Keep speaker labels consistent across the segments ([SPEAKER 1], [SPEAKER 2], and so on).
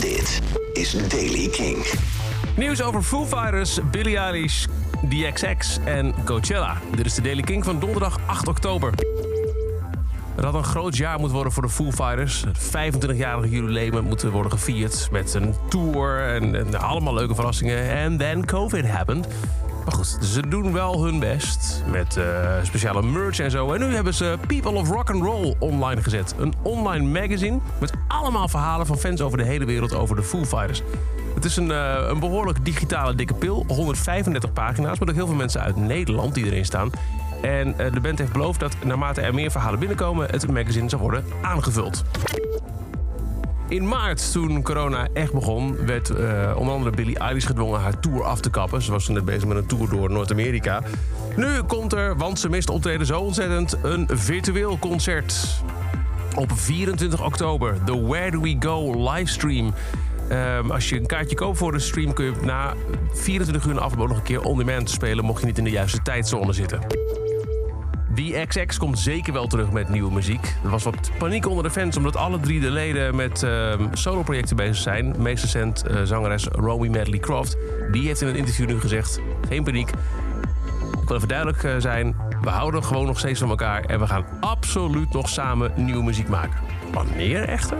[SPEAKER 1] Dit is Daily King.
[SPEAKER 2] Nieuws over Foo Fighters, Billie Eilish, DXX en Coachella. Dit is de Daily King van donderdag 8 oktober. Het had een groot jaar moeten worden voor de Foo Fighters. Het 25-jarige jubileum moet worden gevierd met een tour en, en allemaal leuke verrassingen. En then COVID happened. Maar goed, ze doen wel hun best met eh, speciale merch en zo. En nu hebben ze People of Rock and Roll online gezet. Een online magazine met allemaal verhalen van fans over de hele wereld over de Foo Fighters. Het is een, eh, een behoorlijk digitale dikke pil. 135 pagina's, met ook heel veel mensen uit Nederland die erin staan. En eh, de band heeft beloofd dat naarmate er meer verhalen binnenkomen... het magazine zal worden aangevuld. In maart, toen corona echt begon, werd uh, onder andere Billie Eilish gedwongen haar tour af te kappen. Ze was toen net bezig met een tour door Noord-Amerika. Nu komt er, want ze mist optreden zo ontzettend, een virtueel concert. Op 24 oktober, de Where Do We Go livestream. Um, als je een kaartje koopt voor de stream, kun je na 24 uur afloop nog een keer on-demand spelen, mocht je niet in de juiste tijdzone zitten. XX komt zeker wel terug met nieuwe muziek. Er was wat paniek onder de fans omdat alle drie de leden met uh, soloprojecten bezig zijn. Meest recent uh, zangeres Romy Medley Croft. Die heeft in een interview nu gezegd: geen paniek. Ik wil even duidelijk uh, zijn. We houden gewoon nog steeds van elkaar en we gaan absoluut nog samen nieuwe muziek maken. Wanneer echter?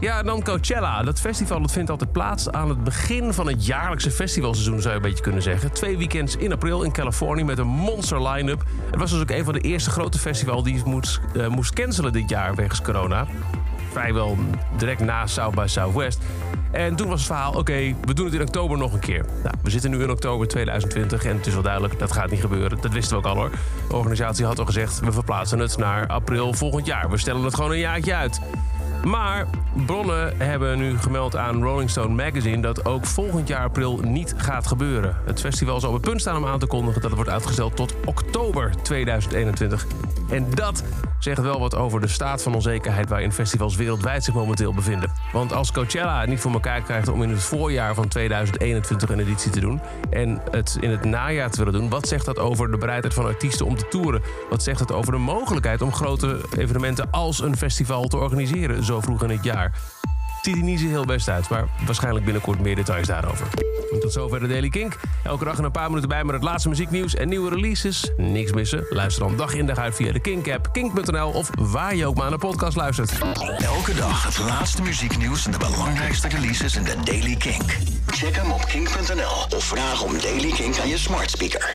[SPEAKER 2] Ja, en dan Coachella. Dat festival dat vindt altijd plaats aan het begin van het jaarlijkse festivalseizoen, zou je een beetje kunnen zeggen. Twee weekends in april in Californië met een monster line-up. Het was dus ook een van de eerste grote festivals die moest, uh, moest cancelen dit jaar wegens corona. Vrijwel direct na South by Southwest. En toen was het verhaal, oké, we doen het in oktober nog een keer. Nou, we zitten nu in oktober 2020 en het is wel duidelijk, dat gaat niet gebeuren. Dat wisten we ook al hoor. De organisatie had al gezegd, we verplaatsen het naar april volgend jaar. We stellen het gewoon een jaartje uit. Maar bronnen hebben nu gemeld aan Rolling Stone Magazine dat ook volgend jaar april niet gaat gebeuren. Het festival zal op het punt staan om aan te kondigen dat het wordt uitgesteld tot oktober 2021. En dat zegt wel wat over de staat van onzekerheid waarin festivals wereldwijd zich momenteel bevinden. Want als Coachella het niet voor elkaar krijgt om in het voorjaar van 2021 een editie te doen en het in het najaar te willen doen, wat zegt dat over de bereidheid van artiesten om te toeren? Wat zegt dat over de mogelijkheid om grote evenementen als een festival te organiseren vroeg in het jaar? ziet er niet zo heel best uit, maar waarschijnlijk binnenkort meer details daarover. Tot zover de Daily Kink. Elke dag een paar minuten bij met het laatste muzieknieuws en nieuwe releases. Niks missen? Luister dan dag in dag uit via de Kink-app, kink.nl of waar je ook maar naar podcast luistert.
[SPEAKER 1] Elke dag het laatste muzieknieuws en de belangrijkste releases in de Daily Kink. Check hem op kink.nl of vraag om Daily Kink aan je smart speaker.